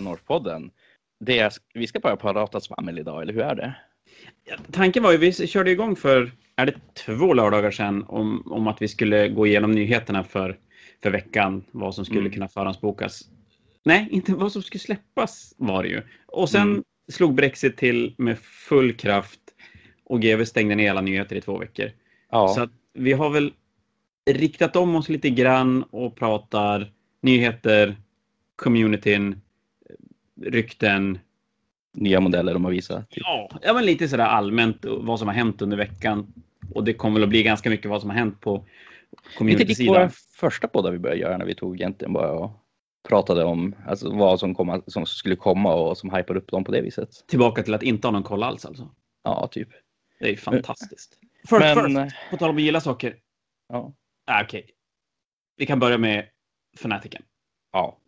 Norrpodden. Det är, vi ska bara prata svammel idag, eller hur är det? Ja, tanken var ju, vi körde igång för, är det två lördagar sedan, om, om att vi skulle gå igenom nyheterna för, för veckan, vad som skulle Mm. kunna förhandsbokas. Nej, inte vad som skulle släppas var det ju. Och sen Mm. slog Brexit till med full kraft och GV stängde ner alla nyheter i två veckor. Ja, Så vi har väl riktat om oss lite grann och pratar nyheter, communityn, rykten. nya modeller de har visat. Typ. Ja, ja men lite sådär allmänt vad som har hänt under veckan. Och det kommer väl att bli ganska mycket vad som har hänt på Lite likt community-sidan. våra första poddar vi började göra när vi tog egentligen bara och pratade om alltså, vad som, komma, som skulle komma och som hypar upp dem på det viset. Tillbaka till att inte ha någon koll alls alltså. Ja, typ. Det är fantastiskt. First, Men, first, på tal om att gilla saker. ja. Ah, Okej. Vi kan börja med Fanatiken. ja.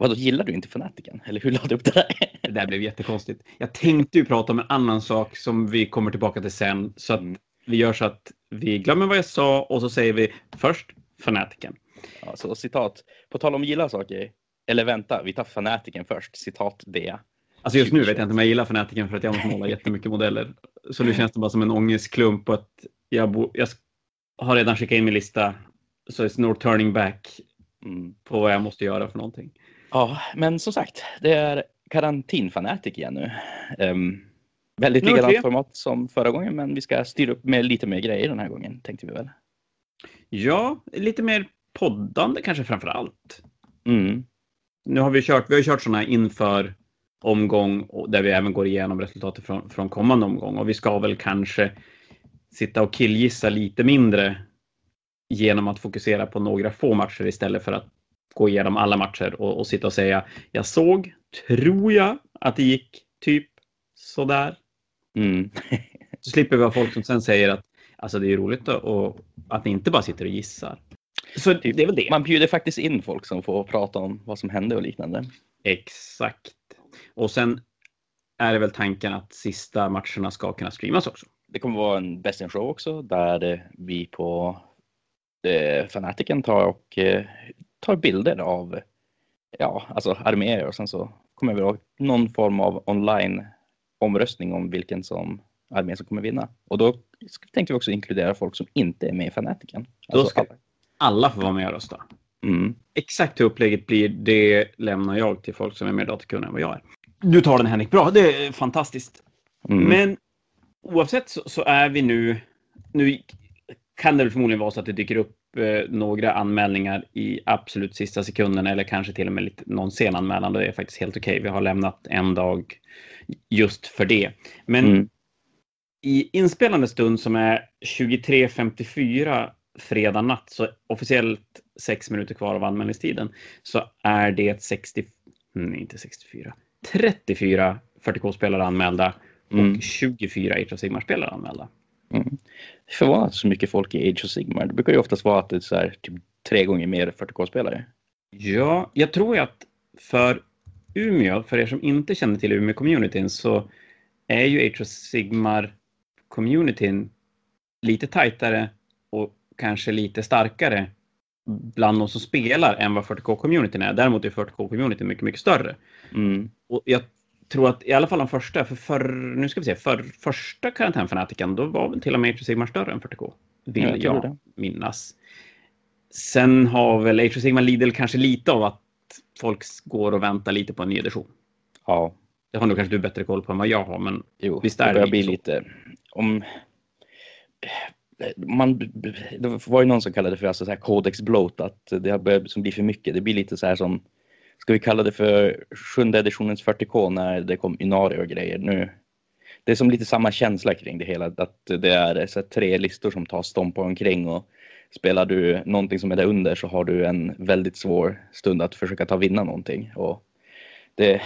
Vadå, gillar du inte Fanatiken? Eller hur lade du upp det där? Det där blev jättekonstigt. Jag tänkte ju prata om en annan sak som vi kommer tillbaka till sen. Så att Mm. vi gör så att vi glömmer vad jag sa och så säger vi först Fanatiken. Ja, så citat. På tal om gilla saker. Eller vänta, vi tar Fanatiken först. Citat det. Alltså just nu vet jag inte om jag gillar Fanatiken för att jag måste måla jättemycket modeller. Så nu känns det bara som en ångestklump att jag, jag har redan skickat in min lista. Så it's no turning back Mm. på vad jag måste göra för någonting. Ja, men som sagt, det är karantinfanatik igen nu. Um, väldigt Nummer likadant tre. format som förra gången, men vi ska styra upp med lite mer grejer den här gången, tänkte vi väl. Ja, lite mer poddande kanske framför allt. Mm. Nu har vi kört, vi har kört sådana inför omgång där vi även går igenom resultatet från, från kommande omgång och vi ska väl kanske sitta och killgissa lite mindre genom att fokusera på några få matcher istället för att gå igenom alla matcher och, och sitta och säga jag såg, tror jag, att det gick typ sådär. Mm. Så slipper vi ha folk som sen säger att alltså det är roligt då, och att ni inte bara sitter och gissar. Så Typ. det är väl det. Man bjuder faktiskt in folk som får prata om vad som hände och liknande. Exakt. Och sen är det väl tanken att sista matcherna ska kunna streamas också. Det kommer vara en Best in Show också där eh, vi på eh, Fanatiken tar och eh, tar bilder av ja, alltså arméer och sen så kommer vi ha någon form av online omröstning om vilken som armé som kommer vinna. Och då tänkte vi också inkludera folk som inte är med i Fanatiken. Då ska- alla. Alla får vara med och rösta. Mm. Exakt hur upplägget blir, det lämnar jag till folk som är mer datakunniga än vad jag är. Du tar den Henrik, bra, det är fantastiskt. Mm. Men oavsett så, så är vi nu, nu kan det väl förmodligen vara så att det dyker upp eh, några anmälningar i absolut sista sekunden eller kanske till och med lite, någon sen anmälan. Det är faktiskt helt okej. Vi har lämnat en dag just för det. Men Mm. i inspelande stund som är 23.54 fredag natt, så officiellt sex minuter kvar av anmälningstiden, så är det 60, nej inte 64, 34 40K-spelare anmälda och Mm. 24 Age of Sigmar-spelare anmälda. Mm. Det att så mycket folk i Age of Sigmar. Det brukar ju oftast vara att det är så här, typ tre gånger mer 40k-spelare. Ja, jag tror ju att för Umeå, för er som inte känner till Umeå-communityn, så är ju Age of Sigmar-communityn lite tajtare och kanske lite starkare bland de som spelar än vad 40K-communityn är. Däremot är 40K-communityn mycket, mycket större. Mm. Och jag tror att i alla fall de första, för, för nu ska vi se, för första karantänfanatiken, då var väl till och med Age of Sigmar större än 40K. Vill Ja, jag, jag det. minnas. Sen har väl Age of Sigmar Lidl kanske lite av att folk går och väntar lite på en ny edition. Ja, Det har nog kanske du bättre koll på än vad jag har, men jo. Visst är det lite bli lite... Om... Man, det var ju någon som kallade det för alltså så här codex bloat, att det har börjat som blir för mycket. Det blir lite så här som, ska vi kalla det för sjunde editionens 40K när det kom Inari och grejer. Nu, det är som lite samma känsla kring det hela, att det är så tre listor som tar stompar omkring och spelar du någonting som är där under så har du en väldigt svår stund att försöka ta vinna någonting. Och det,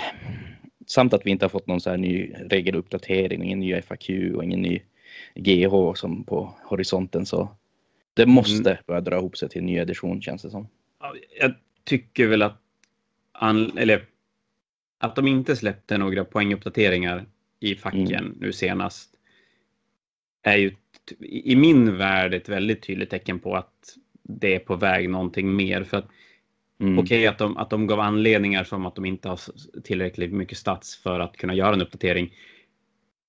samt att vi inte har fått någon så här ny regeluppdatering, ingen ny FAQ och ingen ny GH som på horisonten så det måste börja dra ihop sig till en ny edition känns det som. ja, jag tycker väl att, an, eller, att de inte släppte några poänguppdateringar i facken nu senast är ju i min värld ett väldigt tydligt tecken på att det är på väg någonting mer. För att Mm. Okej okay, att, de, att de gav anledningar som att de inte har tillräckligt mycket stats för att kunna göra en uppdatering.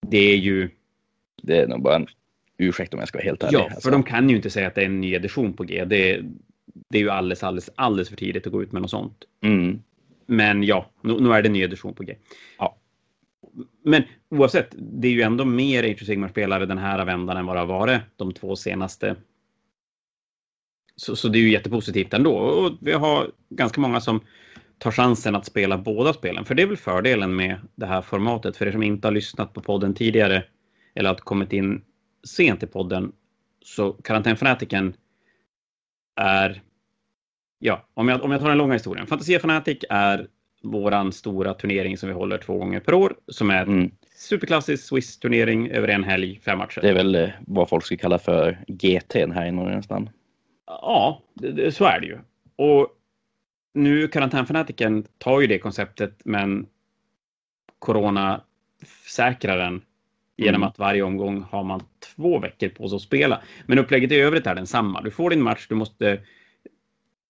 Det är ju... Det är nog bara en ursäkt om jag ska vara helt ärlig. Ja, för alltså. de kan ju inte säga att det är en ny edition på G. Det, det är ju alldeles, alldeles, alldeles för tidigt att gå ut med något sånt. Mm. Men ja, nu, nu, är det en ny edition på G. Ja. Men oavsett, det är ju ändå mer Age of Sigmar-spelare den här vändan än vad det har varit de två senaste. Så, så det är ju jättepositivt ändå. Och vi har ganska många som tar chansen att spela båda spelen. För det är väl fördelen med det här formatet. För er som inte har lyssnat på podden tidigare eller att kommit in sent i podden så Karantänfanatiken är, ja, om jag, om jag tar den långa historien. Fantasia Fanatic är våran stora turnering som vi håller två gånger per år som är mm. superklassisk Swiss-turnering över en helg, fem matcher. Det är väl eh, vad folk skulle kalla för GT här i Norge nästan. Ja, det, det, så är det ju. Och nu karantänfanatiken tar ju det konceptet men corona säkrar den genom mm. att varje omgång har man två veckor på sig att spela. Men upplägget i övrigt är densamma. Du får din match, du måste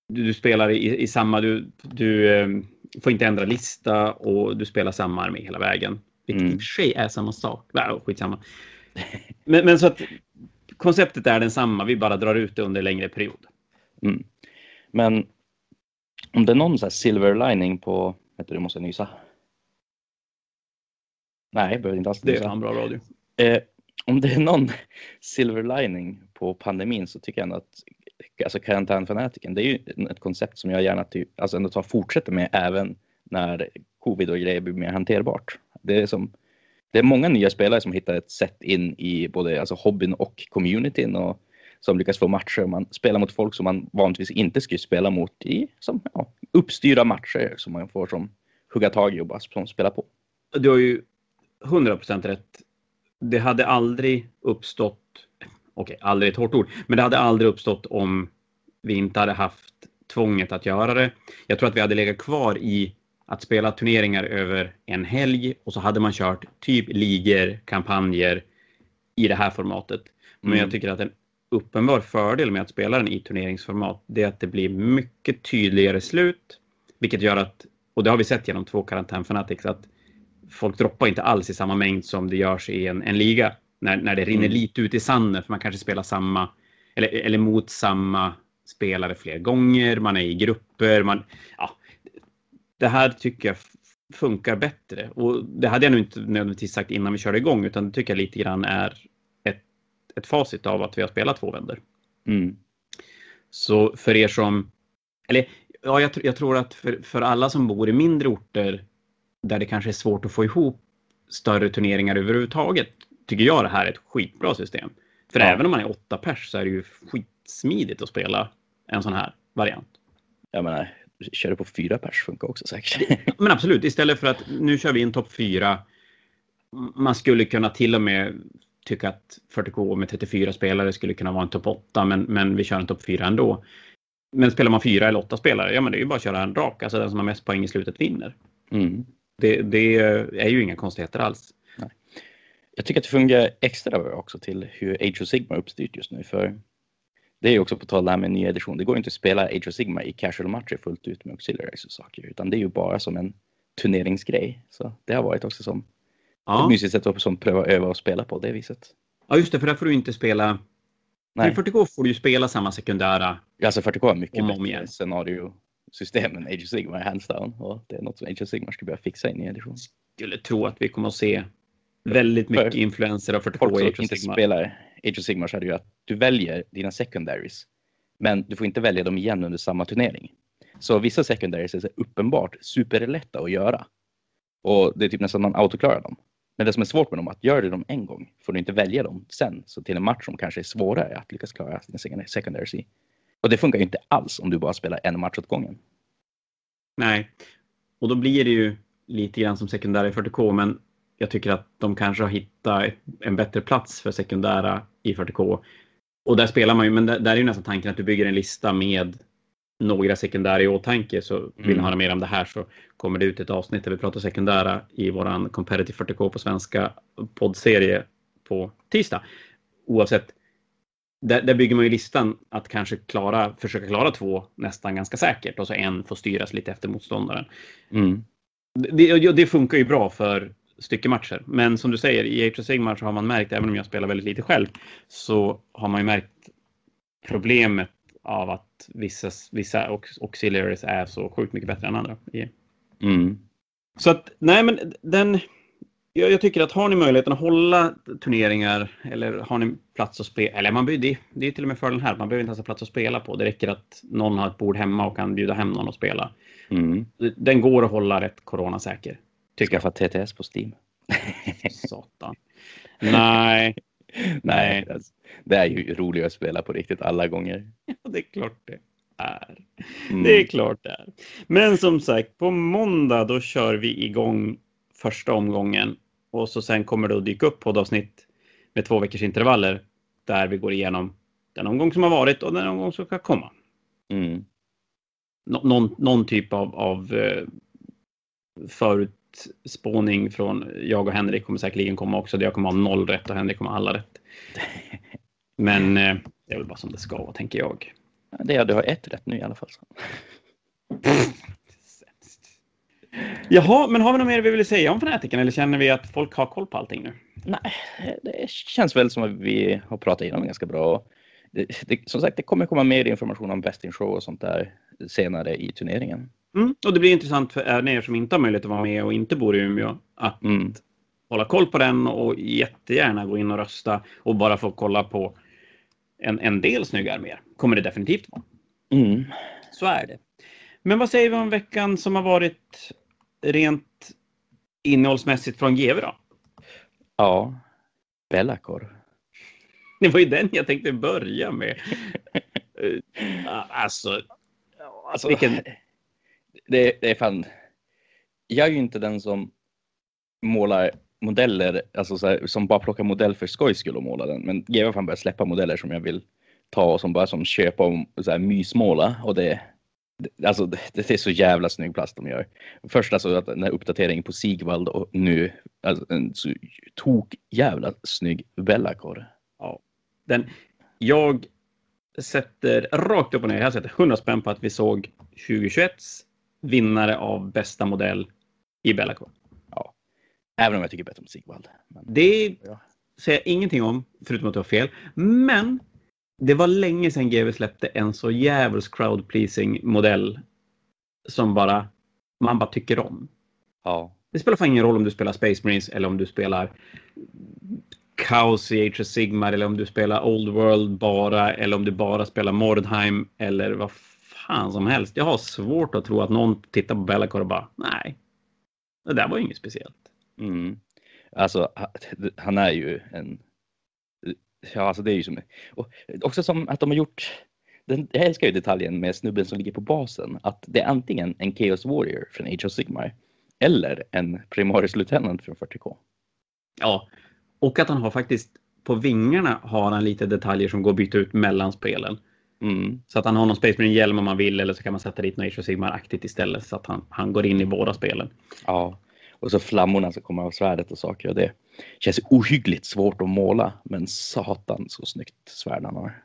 du, du spelar i, i, samma, du, du eh, får inte ändra lista och du spelar samma armé hela vägen. Vilket mm. i och för sig är samma sak. Nej, skitsamma. Men, men så att konceptet är densamma, vi bara drar ut det under längre period. Mm. Men om det är någon så silver lining på, vet du, du måste nysa. Nej, behöver inte alls nysa. Det är en bra radio. Eh, om det är någon silver lining på pandemin så tycker jag ändå att alltså karantänfanatiken, det är ju ett koncept som jag gärna typ, alltså ändå tar fortsätter med även när covid och grejer blir mer hanterbart. Det är som det är många nya spelare som hittar ett sätt in i både alltså hobbyn och communityn och som lyckas få matcher. Man spelar mot folk som man vanligtvis inte skulle spela mot i som ja, uppstyrda matcher som man får som hugga tag i och bara som spela på. Du har ju 100% rätt. Det hade aldrig uppstått, okej, okay, aldrig ett hårt ord, men det hade aldrig uppstått om vi inte hade haft tvånget att göra det. Jag tror att vi hade legat kvar i att spela turneringar över en helg och så hade man kört typ ligor, kampanjer i det här formatet. Men mm. jag tycker att en uppenbar fördel med att spela den i turneringsformat, det är att det blir mycket tydligare slut, vilket gör att, och det har vi sett genom två karantänfanatics, att folk droppar inte alls i samma mängd som det görs i en, en liga. När, när det rinner mm. lite ut i sanden, för man kanske spelar samma, eller, eller mot samma spelare fler gånger, man är i grupper, man, ja, det här tycker jag funkar bättre. Och det hade jag nog inte nödvändigtvis sagt innan vi körde igång, utan det tycker jag lite grann är ett, ett facit av att vi har spelat två vändor. Mm. Så för er som, eller ja, jag, jag tror att för, för alla som bor i mindre orter där det kanske är svårt att få ihop större turneringar överhuvudtaget, tycker jag det här är ett skitbra system. För ja. även om man är åtta pers så är det ju skitsmidigt att spela en sån här variant. Jag menar, kör det på fyra pers funkar också säkert. Men absolut, istället för att nu kör vi en topp fyra. Man skulle kunna till och med tycka att 40K med 34 spelare skulle kunna vara en topp 8, men, men vi kör en topp 4 ändå. Men spelar man fyra eller åtta spelare, ja men det är ju bara att köra en rak, alltså den som har mest poäng i slutet vinner. Mm. Det, det, är ju inga konstigheter alls. Jag tycker att det fungerar extra bra också till hur Age of Sigma är uppstyrt just nu, för det är också på tal där med nya edition. Det går inte att spela Age of Sigma i casual matcher fullt ut med auxiliaries och saker, utan det är ju bara som en turneringsgrej. Så det har varit också som ja. ett mysigt sätt att som pröva öva och spela på det viset. Ja, just det, för där får du inte spela. Nej. I 40K får du ju spela samma sekundära. Alltså 40K är mycket om bättre igen. scenario-system än Age of Sigma hands down. Och det är något som Age of Sigma skulle börja fixa in i edition. Skulle tro att vi kommer att se väldigt mycket för influenser av 40K folk som inte spelar Age of Sigmar så är det ju att du väljer dina secondaries. Men du får inte välja dem igen under samma turnering. Så vissa secondaries är så uppenbart superlätta att göra. Och det är typ nästan man autoklarar dem. Men det som är svårt med dem är att gör du dem en gång får du inte välja dem sen. Så till en match som kanske är svårare att lyckas klara sina secondaries i. Och det funkar ju inte alls om du bara spelar en match åt gången. Nej, och då blir det ju lite grann som sekundär i 40K, men jag tycker att de kanske har hittat en bättre plats för sekundära i 40K. Och där spelar man ju, men där, där är ju nästan tanken att du bygger en lista med några sekundära i åtanke. Så vill mm. ni höra mer om det här så kommer det ut ett avsnitt där vi pratar sekundära i våran Competitive 40K på svenska poddserie på tisdag. Oavsett, där, där, bygger man ju listan att kanske klara, försöka klara två nästan ganska säkert och så en får styras lite efter motståndaren. Mm. Det, det, funkar ju bra för styckematcher. Men som du säger, i Age of Sigmar så har man märkt, även om jag spelar väldigt lite själv, så har man ju märkt problemet av att vissa, vissa auxiliaries är så sjukt mycket bättre än andra. Mm. Så att, nej men den, jag, jag, tycker att har ni möjligheten att hålla turneringar eller har ni plats att spela, eller man, det, det är till och med fördelen här, man behöver inte ens ha plats att spela på. Det räcker att någon har ett bord hemma och kan bjuda hem någon och spela. Mm. Den går att hålla rätt coronasäker. Tycker Skaffa TTS på Steam. Satan. Nej. Nej, det är ju roligare att spela på riktigt alla gånger. Ja, det är klart det är. Mm. Det är klart det är. Men som sagt, på måndag då kör vi igång första omgången och så sen kommer det att dyka upp poddavsnitt med två veckors intervaller där vi går igenom den omgång som har varit och den omgång som ska komma. Mm. Nå någon, någon, typ av, av eh, förutspåning från jag och Henrik kommer säkerligen komma också. Jag kommer ha noll rätt och Henrik kommer ha alla rätt. Men eh, det är väl bara som det ska vara, tänker jag. Det är, du har ett rätt nu i alla fall. Jaha, men har vi något mer vi vill säga om fanatiken eller känner vi att folk har koll på allting nu? Nej, det känns väl som att vi har pratat igenom ganska bra. Det, det, som sagt, det kommer komma mer information om Best in Show och sånt där senare i turneringen. Mm, och det blir intressant för er som inte har möjlighet att vara med och inte bor i Umeå att mm. hålla koll på den och jättegärna gå in och rösta och bara få kolla på en, en del snygga arméer. Kommer det definitivt vara. Mm. Så är det. Men vad säger vi om veckan som har varit rent innehållsmässigt från GW då? Ja, Bellacor. Det var ju den jag tänkte börja med. alltså, alltså vilken... Det, det, är fan... Jag är ju inte den som målar modeller, alltså så här, som bara plockar modell för skojs skull och målar den. Men GW har fan börjat släppa modeller som jag vill ta och som bara som köpa och så här, mysmåla. Och det, Alltså det, det, är så jävla snygg plast de gör. Först alltså att den här uppdateringen på Sigvald och nu alltså en så tok jävla snygg Bellacor. Ja. Den, jag sätter rakt upp och ner, jag sätter 100 spänn på att vi såg 2021 vinnare av bästa modell i Bellacor. Ja. Även om jag tycker bättre om Sigvald. Men... Det ja. säger jag ingenting om, förutom att du har fel. Men det var länge sedan GW släppte en så jävels crowd pleasing modell som bara man bara tycker om. Ja. Det spelar fan ingen roll om du spelar Space Marines eller om du spelar Chaos i Age of Sigmar eller om du spelar Old World bara eller om du bara spelar Mordheim eller vad fan som helst. Jag har svårt att tro att någon tittar på Bellacore och bara nej, det där var ju inget speciellt. Mm. Alltså, han är ju en Ja, alltså det är ju som... Och också som att de har gjort... Den, jag älskar ju detaljen med snubben som ligger på basen. Att det är antingen en Chaos Warrior från Age of Sigmar eller en Primaris Lieutenant från 40K. Ja, och att han har faktiskt på vingarna har han lite detaljer som går att byta ut mellan spelen. Mm. Så att han har någon Space Marine hjälm om man vill eller så kan man sätta dit något Age of Sigmar-aktigt istället så att han, han går in i båda spelen. Ja, och så flammorna som kommer av svärdet och saker. Och det känns ohyggligt svårt att måla, men satan så snyggt svärd han har.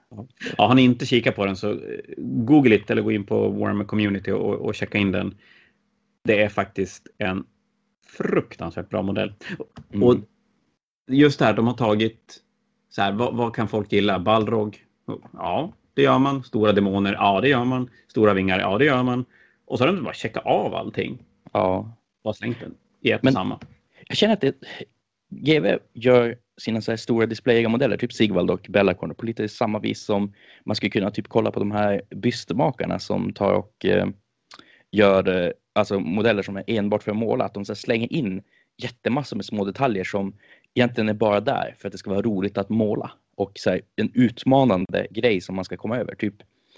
Ja, har ni inte kikat på den så eh, google it eller gå in på Warhammer Community och, och checka in den. Det är faktiskt en fruktansvärt bra modell. Mm. Och just det här, de har tagit så här, vad, vad kan folk gilla? Balrog? Ja, det gör man. Stora demoner? Ja, det gör man. Stora vingar? Ja, det gör man. Och så har de bara checkat av allting. Ja. Bara slängt den i ett Men samma. Jag känner att det, GW gör sina så stora displayiga modeller, typ Sigvald och Bellacorn, på lite samma vis som man skulle kunna typ kolla på de här bystmakarna som tar och eh, gör eh, alltså modeller som är enbart för att måla, att de så slänger in jättemassor med små detaljer som egentligen är bara där för att det ska vara roligt att måla och så här, en utmanande grej som man ska komma över. Typ,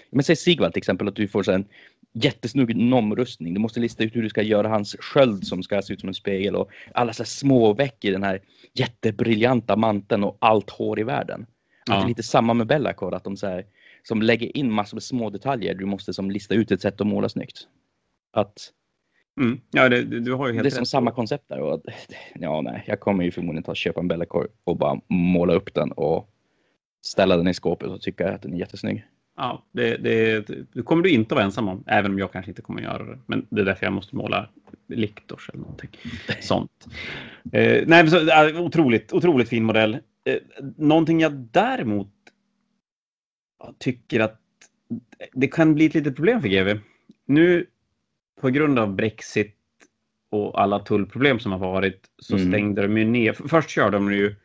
men säg Sigvald till exempel, att du får så en jättesnygg nomrustning. Du måste lista ut hur du ska göra hans sköld som ska se ut som en spegel och alla så små veck i den här jättebriljanta manteln och allt hår i världen. Ja. det är lite samma med Bellacore, att de så här, som lägger in massor med små detaljer. Du måste som lista ut ett sätt att måla snyggt. Att Mm. Ja, det, du har ju helt Det är rätt. som samma koncept där. Och, ja, nej, jag kommer ju förmodligen ta köpa en Bellacore och bara måla upp den och ställa den i skåpet och tycka att den är jättesnygg. Ja, det, det, det kommer du inte vara ensam om, även om jag kanske inte kommer göra det. Men det är därför jag måste måla Liktors eller någonting sånt. Eh, nej, så, otroligt, otroligt fin modell. Eh, någonting jag däremot tycker att det kan bli ett litet problem för GV. Nu på grund av Brexit och alla tullproblem som har varit så mm. stängde de ju ner. Först körde de ju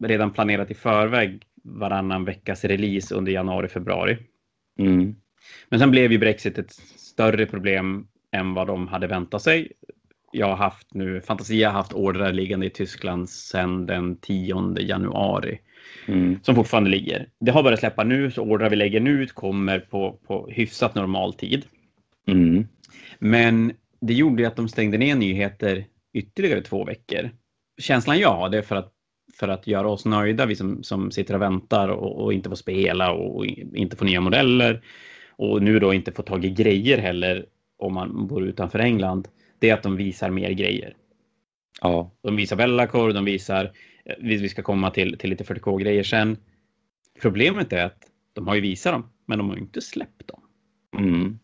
redan planerat i förväg varannan veckas release under januari, februari. Mm. Men sen blev ju Brexit ett större problem än vad de hade väntat sig. Jag har haft nu, Fantasia har haft ordrar liggande i Tyskland sedan den 10 januari. Mm. Som fortfarande ligger. Det har börjat släppa nu, så ordrar vi lägger nu kommer på, på hyfsat normal tid. Mm. Men det gjorde att de stängde ner nyheter ytterligare två veckor. Känslan jag har, det är för att för att göra oss nöjda, vi som, som sitter och väntar och, och inte får spela och inte får nya modeller och nu då inte får tag i grejer heller om man bor utanför England, det är att de visar mer grejer. Ja. De visar Bellacor, de visar, eh, vi ska komma till, till lite 40K-grejer sen. Problemet är att de har ju visat dem, men de har ju inte släppt dem. Mm.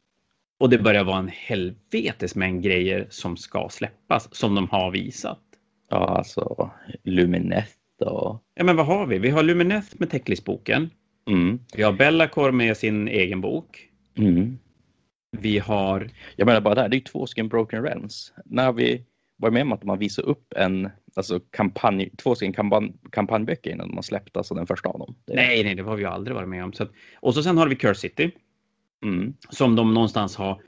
Och det börjar vara en helvetes mängd grejer som ska släppas, som de har visat. Ja, alltså Lumineth och... Ja, men vad har vi? Vi har Lumineth med Techlist-boken. Mm. Vi har Bellacor med sin egen bok. Mm. Vi har... Jag menar bara det här, det är två stycken Broken Realms. När vi var med om att man visade upp en, alltså kampanj, två stycken kampanj, kampanjböcker innan man släppte alltså den första av dem. Det... Nej, nej, det har vi ju aldrig varit med om. Så att... och så sen har vi Curse City. Mm. Som de någonstans har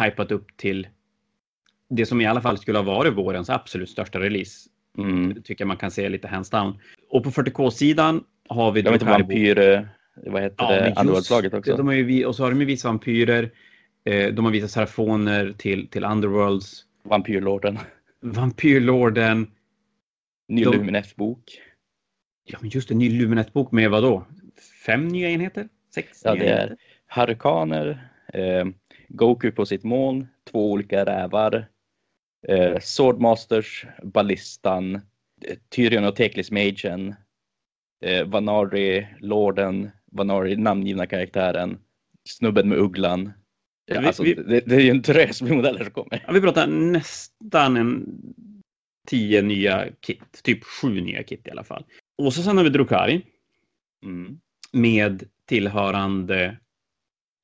hypat upp till det som i alla fall skulle ha varit vårens absolut största release. Mm. Tycker man kan se lite hands down. Och på 40K-sidan har vi... Jag vet inte, vampyr... Vad heter ja, det? Underworld-slaget också. De har ju, och så har de ju visat vampyrer. Eh, de har visat serafoner till, till Underworlds. Vampyrlorden. Vampyrlorden. Ny de... Lumineth-bok. Ja, men just det. Ny Lumineth-bok med vad då? Fem nya enheter? Sex? Ja, det är Harkaner, eh, Goku på sitt moln, två olika rävar, eh, Swordmasters, Ballistan, eh, Tyrion och Teklis Magen, eh, Vanari, Lorden, Vanari, namngivna karaktären, Snubben med ugglan. Ja, alltså, vi, det, det, är ju en drös med modeller som kommer. Ja, vi pratar nästan en tio nya kit, typ sju nya kit i alla fall. Och så sen har vi Drukari. Mm. Med tillhörande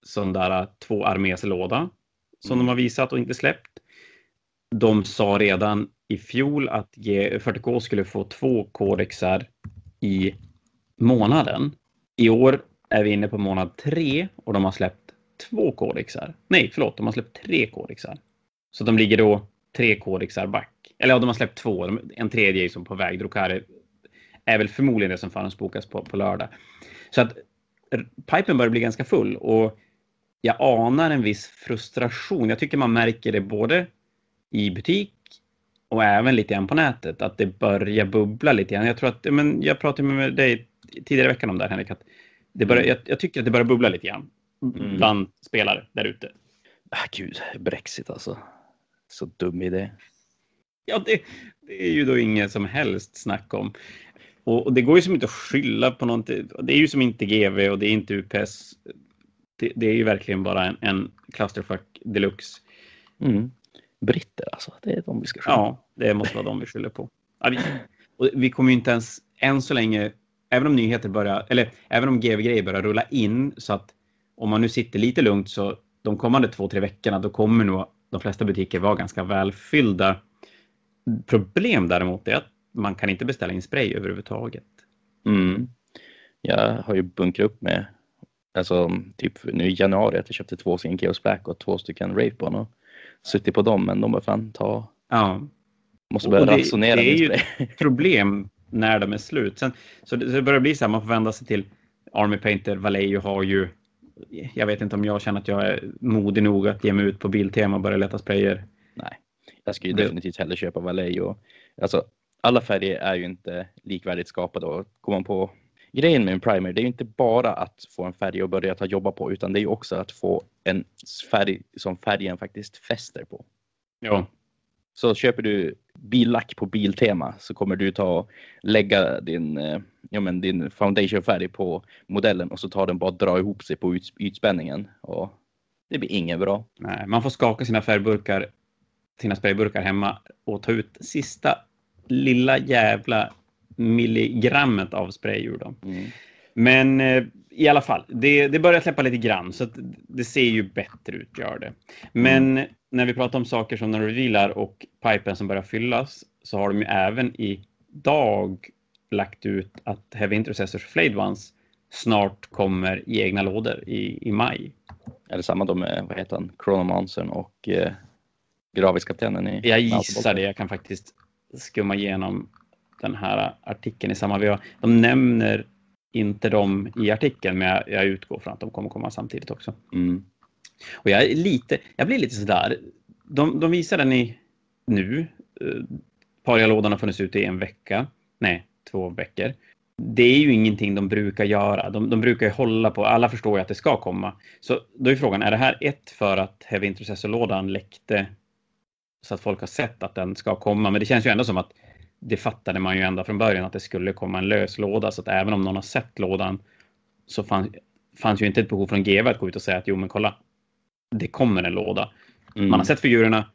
sån där två arméslåda som mm. de har visat och inte släppt de sa redan i fjol att 40K skulle få två kodexar i månaden. I år är vi inne på månad tre och de har släppt två kodexar. Nej, förlåt, de har släppt tre kodexar. Så de ligger då tre kodexar back. Eller ja, de har släppt två. En tredje är som på väg. Drukari är väl förmodligen det som förhandsbokas på, på lördag. Så att pipen börjar bli ganska full och jag anar en viss frustration. Jag tycker man märker det både i butik och även lite grann på nätet, att det börjar bubbla lite grann. Jag tror att, men jag pratade med dig tidigare i veckan om det här Henrik, att det börjar, mm. jag, jag, tycker att det börjar bubbla lite grann mm. bland spelare där ute. Ah, gud, Brexit alltså. Så dum idé. Ja, det, det är ju då inget som helst snack om. Och, och, det går ju som inte att skylla på någonting. Det är ju som inte GV och det är inte UPS. Det, det är ju verkligen bara en, en clusterfuck deluxe. Mm britter alltså. Det är de vi ska skylla Ja, det måste vara de vi skyller på. Ja, vi, och vi kommer ju inte ens än så länge, även om nyheter börjar, eller även om GV-grejer börjar rulla in så att om man nu sitter lite lugnt så de kommande två, tre veckorna då kommer nog de flesta butiker vara ganska välfyllda. Problem däremot är att man kan inte beställa in spray överhuvudtaget. Mm. Jag har ju bunkrat upp med, alltså typ nu i januari att jag köpte två stycken Chaos Black och två stycken Wraithbone och suttit på dem, men de bara fan ta. Ja. Måste börja det, ransonera. Det är ju ett problem när de är slut. Sen, så det, det börjar bli så här, man får vända sig till Army Painter. Vallejo har ju, jag vet inte om jag känner att jag är modig nog att ge mig ut på Biltema och börja leta sprayer. Nej, jag skulle ju definitivt hellre köpa Vallejo. Alltså, alla färger är ju inte likvärdigt skapade och går man på grejen med en primer, det är ju inte bara att få en färg att börja ta jobba på, utan det är också att få en färg som färgen faktiskt fäster på. Ja. Så köper du billack på Biltema så kommer du ta och lägga din, eh, ja, men din foundationfärg på modellen och så tar den bara dra ihop sig på yt, ytspänningen. Och det blir inget bra. Nej, man får skaka sina färgburkar, sina sprayburkar hemma och ta ut sista lilla jävla milligrammet av spray ur dem. Mm. Men eh, i alla fall, det, det börjar släppa lite grann så det ser ju bättre ut, gör det. Men när vi pratar om saker som de revealar och pipen som börjar fyllas så har de ju även idag lagt ut att Heavy Intercessors Flayed Ones snart kommer i egna lådor i, i maj. Är det samma då med, vad heter han, Chronomancern och eh, Graviskaptenen i Jag gissar det. Jag kan faktiskt skumma igenom den här artikeln i samma veva. De nämner inte dem i artikeln, men jag, jag utgår från att de kommer komma samtidigt också. Mm. Och jag är lite, jag blir lite sådär. De, de visar den i nu. Eh, Paria-lådan har funnits ute i en vecka. Nej, två veckor. Det är ju ingenting de brukar göra. De, de brukar ju hålla på, alla förstår ju att det ska komma. Så då är frågan, är det här ett för att Heavy Intercessor-lådan läckte så att folk har sett att den ska komma? Men det känns ju ändå som att det fattade man ju ända från början att det skulle komma en lös låda så att även om någon har sett lådan så fanns, fanns ju inte ett behov från GW att gå ut och säga att jo men kolla, det kommer en låda. Mm. Man har sett figurerna,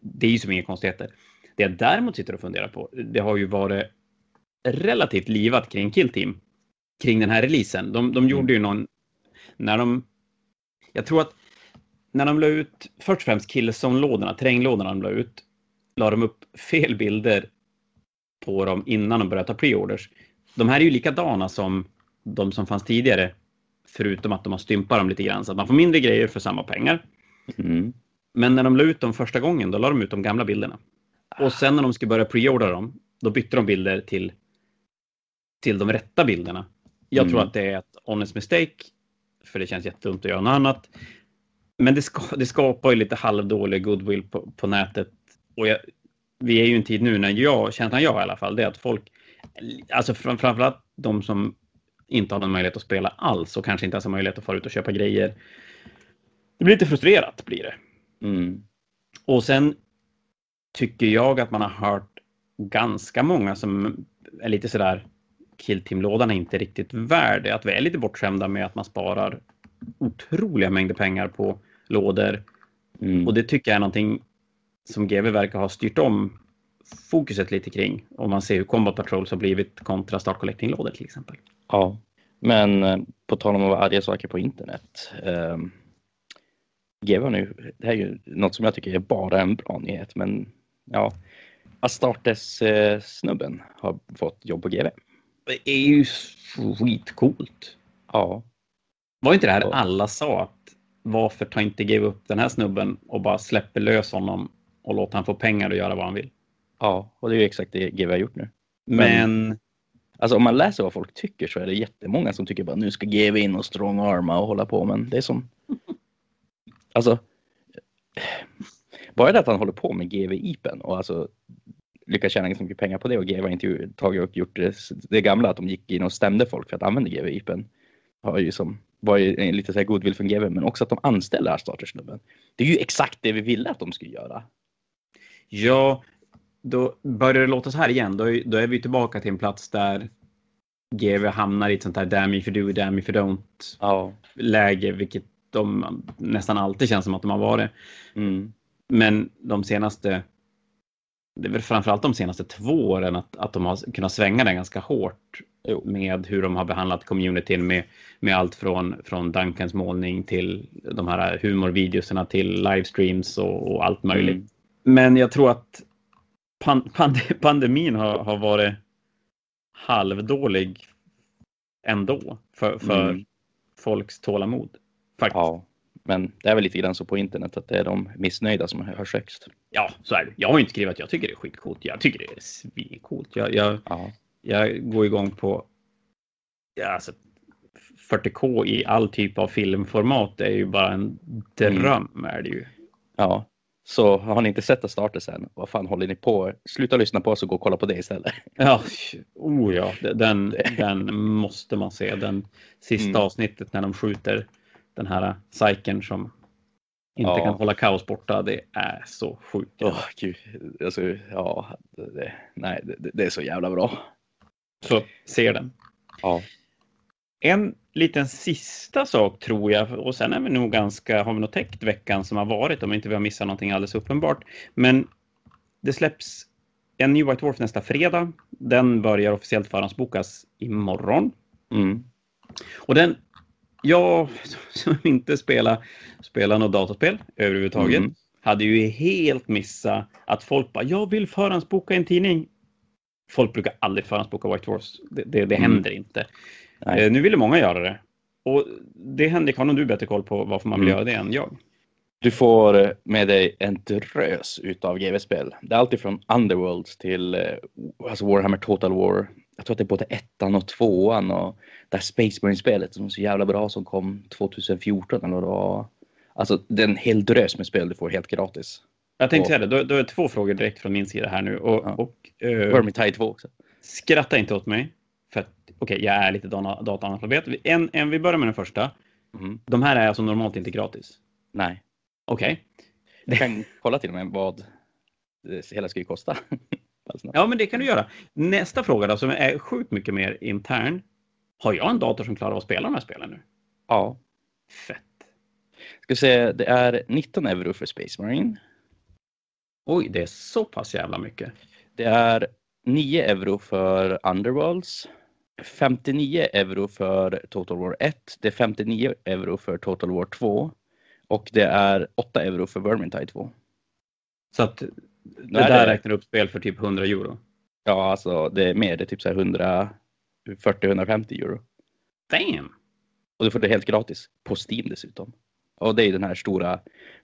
det är ju som inga konstigheter. Det jag däremot sitter och funderar på, det har ju varit relativt livat kring Kill Team kring den här releasen. De, de gjorde ju någon, när de, jag tror att när de la ut, först och främst Killzone-lådorna, terränglådorna de la ut, la de upp fel bilder på dem innan de började ta preorders. De här är ju likadana som de som fanns tidigare, förutom att de har stympat dem lite grann så att man får mindre grejer för samma pengar. Mm. Men när de la ut dem första gången, då la de ut de gamla bilderna. Och sen när de skulle börja preordra dem, då bytte de bilder till, till de rätta bilderna. Jag tror Mm. att det är ett honest mistake, för det känns jättedumt att göra något annat. Men det, ska, det skapar ju lite halvdålig goodwill på, på nätet. Och jag, vi är ju en tid nu när jag, känslan jag i alla fall, det är att folk, alltså fram- framförallt de som inte har någon möjlighet att spela alls och kanske inte ens har möjlighet att fara ut och köpa grejer. Det blir lite frustrerat blir det. Mm. Och sen tycker jag att man har hört ganska många som är lite sådär Killteam-lådan är inte riktigt värd. Att vi är lite bortskämda med att man sparar otroliga mängder pengar på lådor. Mm. Och det tycker jag är någonting som GW verkar ha styrt om fokuset lite kring. Om man ser hur Combat Patrols har blivit kontra Start Collecting-lådor till exempel. Ja, men eh, på tal om att vara arga saker på internet. Eh, GW nu, det här är ju något som jag tycker är bara en bra nyhet, men ja. Astartes-snubben har fått jobb på GW. Det är ju skitcoolt. Ja, Var inte det här alla sa att varför tar inte GW upp den här snubben och bara släpper lös honom och låter han få pengar och göra vad han vill? ja, och det är ju exakt det GW har gjort nu. Men Alltså om man läser vad folk tycker så är det jättemånga som tycker bara nu ska GW in och strong-arma och hålla på, men det är som... Alltså, bara det att han håller på med GW-ipen och alltså lyckas tjäna ganska mycket pengar på det och GW har inte tagit och gjort det, det gamla att de gick in och stämde folk för att använda GW-ipen. Har ju som, var ju lite så här goodwill från GW, men också att de anställer startersnubben. Det är ju exakt det vi ville att de skulle göra. Ja, då börjar det låta så här igen. Då då är vi tillbaka till en plats där GW hamnar i ett sånt här damn if you do, damn if you don't Ja. läge, vilket de nästan alltid känns som att de har varit. Mm. Men de senaste, det är väl framförallt de senaste två åren att, att de har kunnat svänga den ganska hårt Jo. med hur de har behandlat communityn med, med allt från, från Duncans målning till de här humorvideoserna till livestreams och, och allt möjligt. Mm. Men jag tror att pan, pand, pandemin har, har varit halvdålig ändå för, för Mm. folks tålamod. Faktiskt. Ja, men det är väl lite grann så på internet att det är de missnöjda som hörs högst. Ja, så är det. Jag har inte skrivit att jag tycker det är skitcoolt. Jag tycker det är svincoolt. Jag, jag, Ja. jag går igång på alltså, 40K i all typ av filmformat. Det är ju bara en dröm är det ju. Ja, så har ni inte sett att starta sen, vad fan håller ni på? Sluta lyssna på oss och gå och kolla på det istället. Ja, oh ja, den, den måste man se. Den sista Mm. avsnittet när de skjuter den här psyken som inte Ja. kan hålla kaos borta. Det är så sjukt. Åh, gud. Alltså, ja, det, nej, det, det är så jävla bra. Så ser den. Ja. En liten sista sak tror jag, och sen är vi nog ganska, har vi nog täckt veckan som har varit om inte vi har missat någonting alldeles uppenbart. Men det släpps en ny White Dwarf nästa fredag. Den börjar officiellt förhandsbokas imorgon. Mm. Och den, jag som inte spelar, spelar något dataspel överhuvudtaget, Mm. hade ju helt missat att folk bara, jag vill förhandsboka en tidning. Folk brukar aldrig förhandsboka White Dwarfs. Det, det, det Mm. händer inte. Nej. Eh, nu ville många göra det. Och det Henrik, har nog du bättre koll på varför man vill Mm. göra det än jag. Du får med dig en drös utav GW-spel. Det är alltid från Underworlds till eh, alltså Warhammer Total War. Jag tror att det är både ettan och tvåan och det här Space Marine-spelet som är så jävla bra som kom 2014 eller vad det var. Alltså det är en hel drös med spel du får helt gratis. Jag tänkte säga det, då, då är det två frågor direkt från min sida här nu. Och, Ja. och eh, Vermintide 2 också. skratta inte åt mig. För att, okej, jag är lite dataanalfabet. En, en, vi börjar med den första. Mm. De här är alltså normalt inte gratis. Nej, Okej. jag kan kolla till och med vad det hela ska ju kosta. Alltså, Ja, men det kan du göra. Nästa fråga då, som är sjukt mycket mer intern. Har jag en dator som klarar av att spela de här spelen nu? ja. Fett. Ska vi se, det är 19 euro för Space Marine. Oj, det är så pass jävla mycket. Det är 9 euro för Underworlds. 59 euro för Total War 1. Det är 59 euro för Total War 2. Och det är 8 euro för Vermintide 2. Så att det Nej, där det- räknar upp spel för typ 100 euro. Ja, alltså det är mer. Det är typ så här 140-150 euro. Damn! Och du får det helt gratis. På Steam dessutom. Och det är den här stora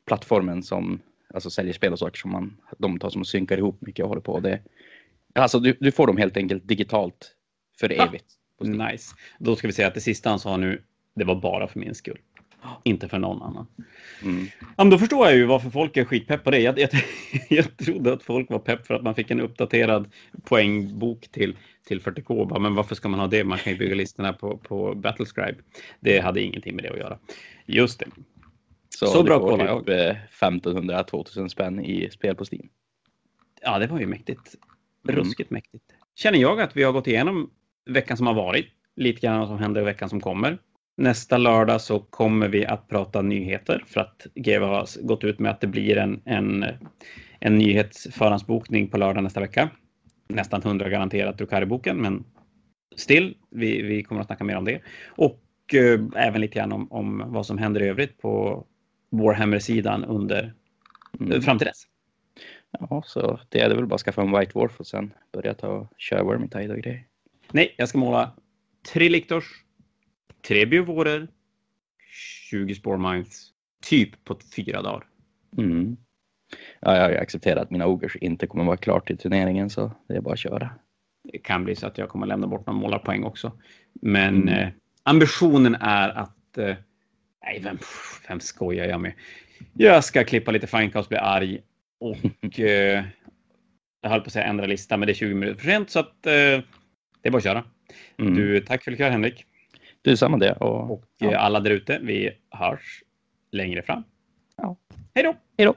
plattformen som alltså, säljer spel och saker som man, de tar som synkar ihop mycket och håller på. Det, alltså du, du får dem helt enkelt digitalt för Ah. evigt. Steam. Nice. Då ska vi säga att det sista han sa nu, det var bara för min skull. Inte för någon annan. Mm. Ja, men då förstår jag ju varför folk är skitpepp på det. Jag, jag, jag trodde att folk var pepp för att man fick en uppdaterad poängbok till, till 40K. Bara, Men varför ska man ha det? Man kan ju bygga listorna på, på Battlescribe. Det hade ingenting med det att göra. Just det. Så, Så bra kollar typ eh, 1500-2000 spänn i spel på Steam. Ja, det var ju mäktigt. Mm. Ruskigt mäktigt. Känner jag att vi har gått igenom veckan som har varit. Lite grann vad som händer i veckan som kommer. Nästa lördag så kommer vi att prata nyheter för att GW har gått ut med att det blir en, en, en nyhetsförhandsbokning på lördag nästa vecka. Nästan 100 garanterat Drukari-boken, men still, vi, vi kommer att snacka mer om det. Och eh, även lite grann om, om vad som händer i övrigt på Warhammer-sidan under Mm. fram till dess. Ja, så det är det väl bara att skaffa en White Dwarf och sen börja ta och köra Vermintide och grejer. Nej, jag ska måla tre Liktors, tre biovorer, 20 Sporemines, typ på fyra dagar. Mm. Ja, jag har ju accepterat att mina Ogers inte kommer vara klart till turneringen så det är bara att köra. Det kan bli så att jag kommer lämna bort några målarpoäng också. Men Mm. eh, ambitionen är att... Eh, nej, vem, vem skojar jag med? Jag ska klippa lite Finecast, bli arg och... Eh, jag höll på att säga ändra lista, men det är 20 minuter för sent så att eh, det är bara att köra. Mm. Du, tack för ikväll Henrik. du samma det. Och, Och ja. eh, alla där ute, vi hörs längre fram. Ja. Hej då! Hej då!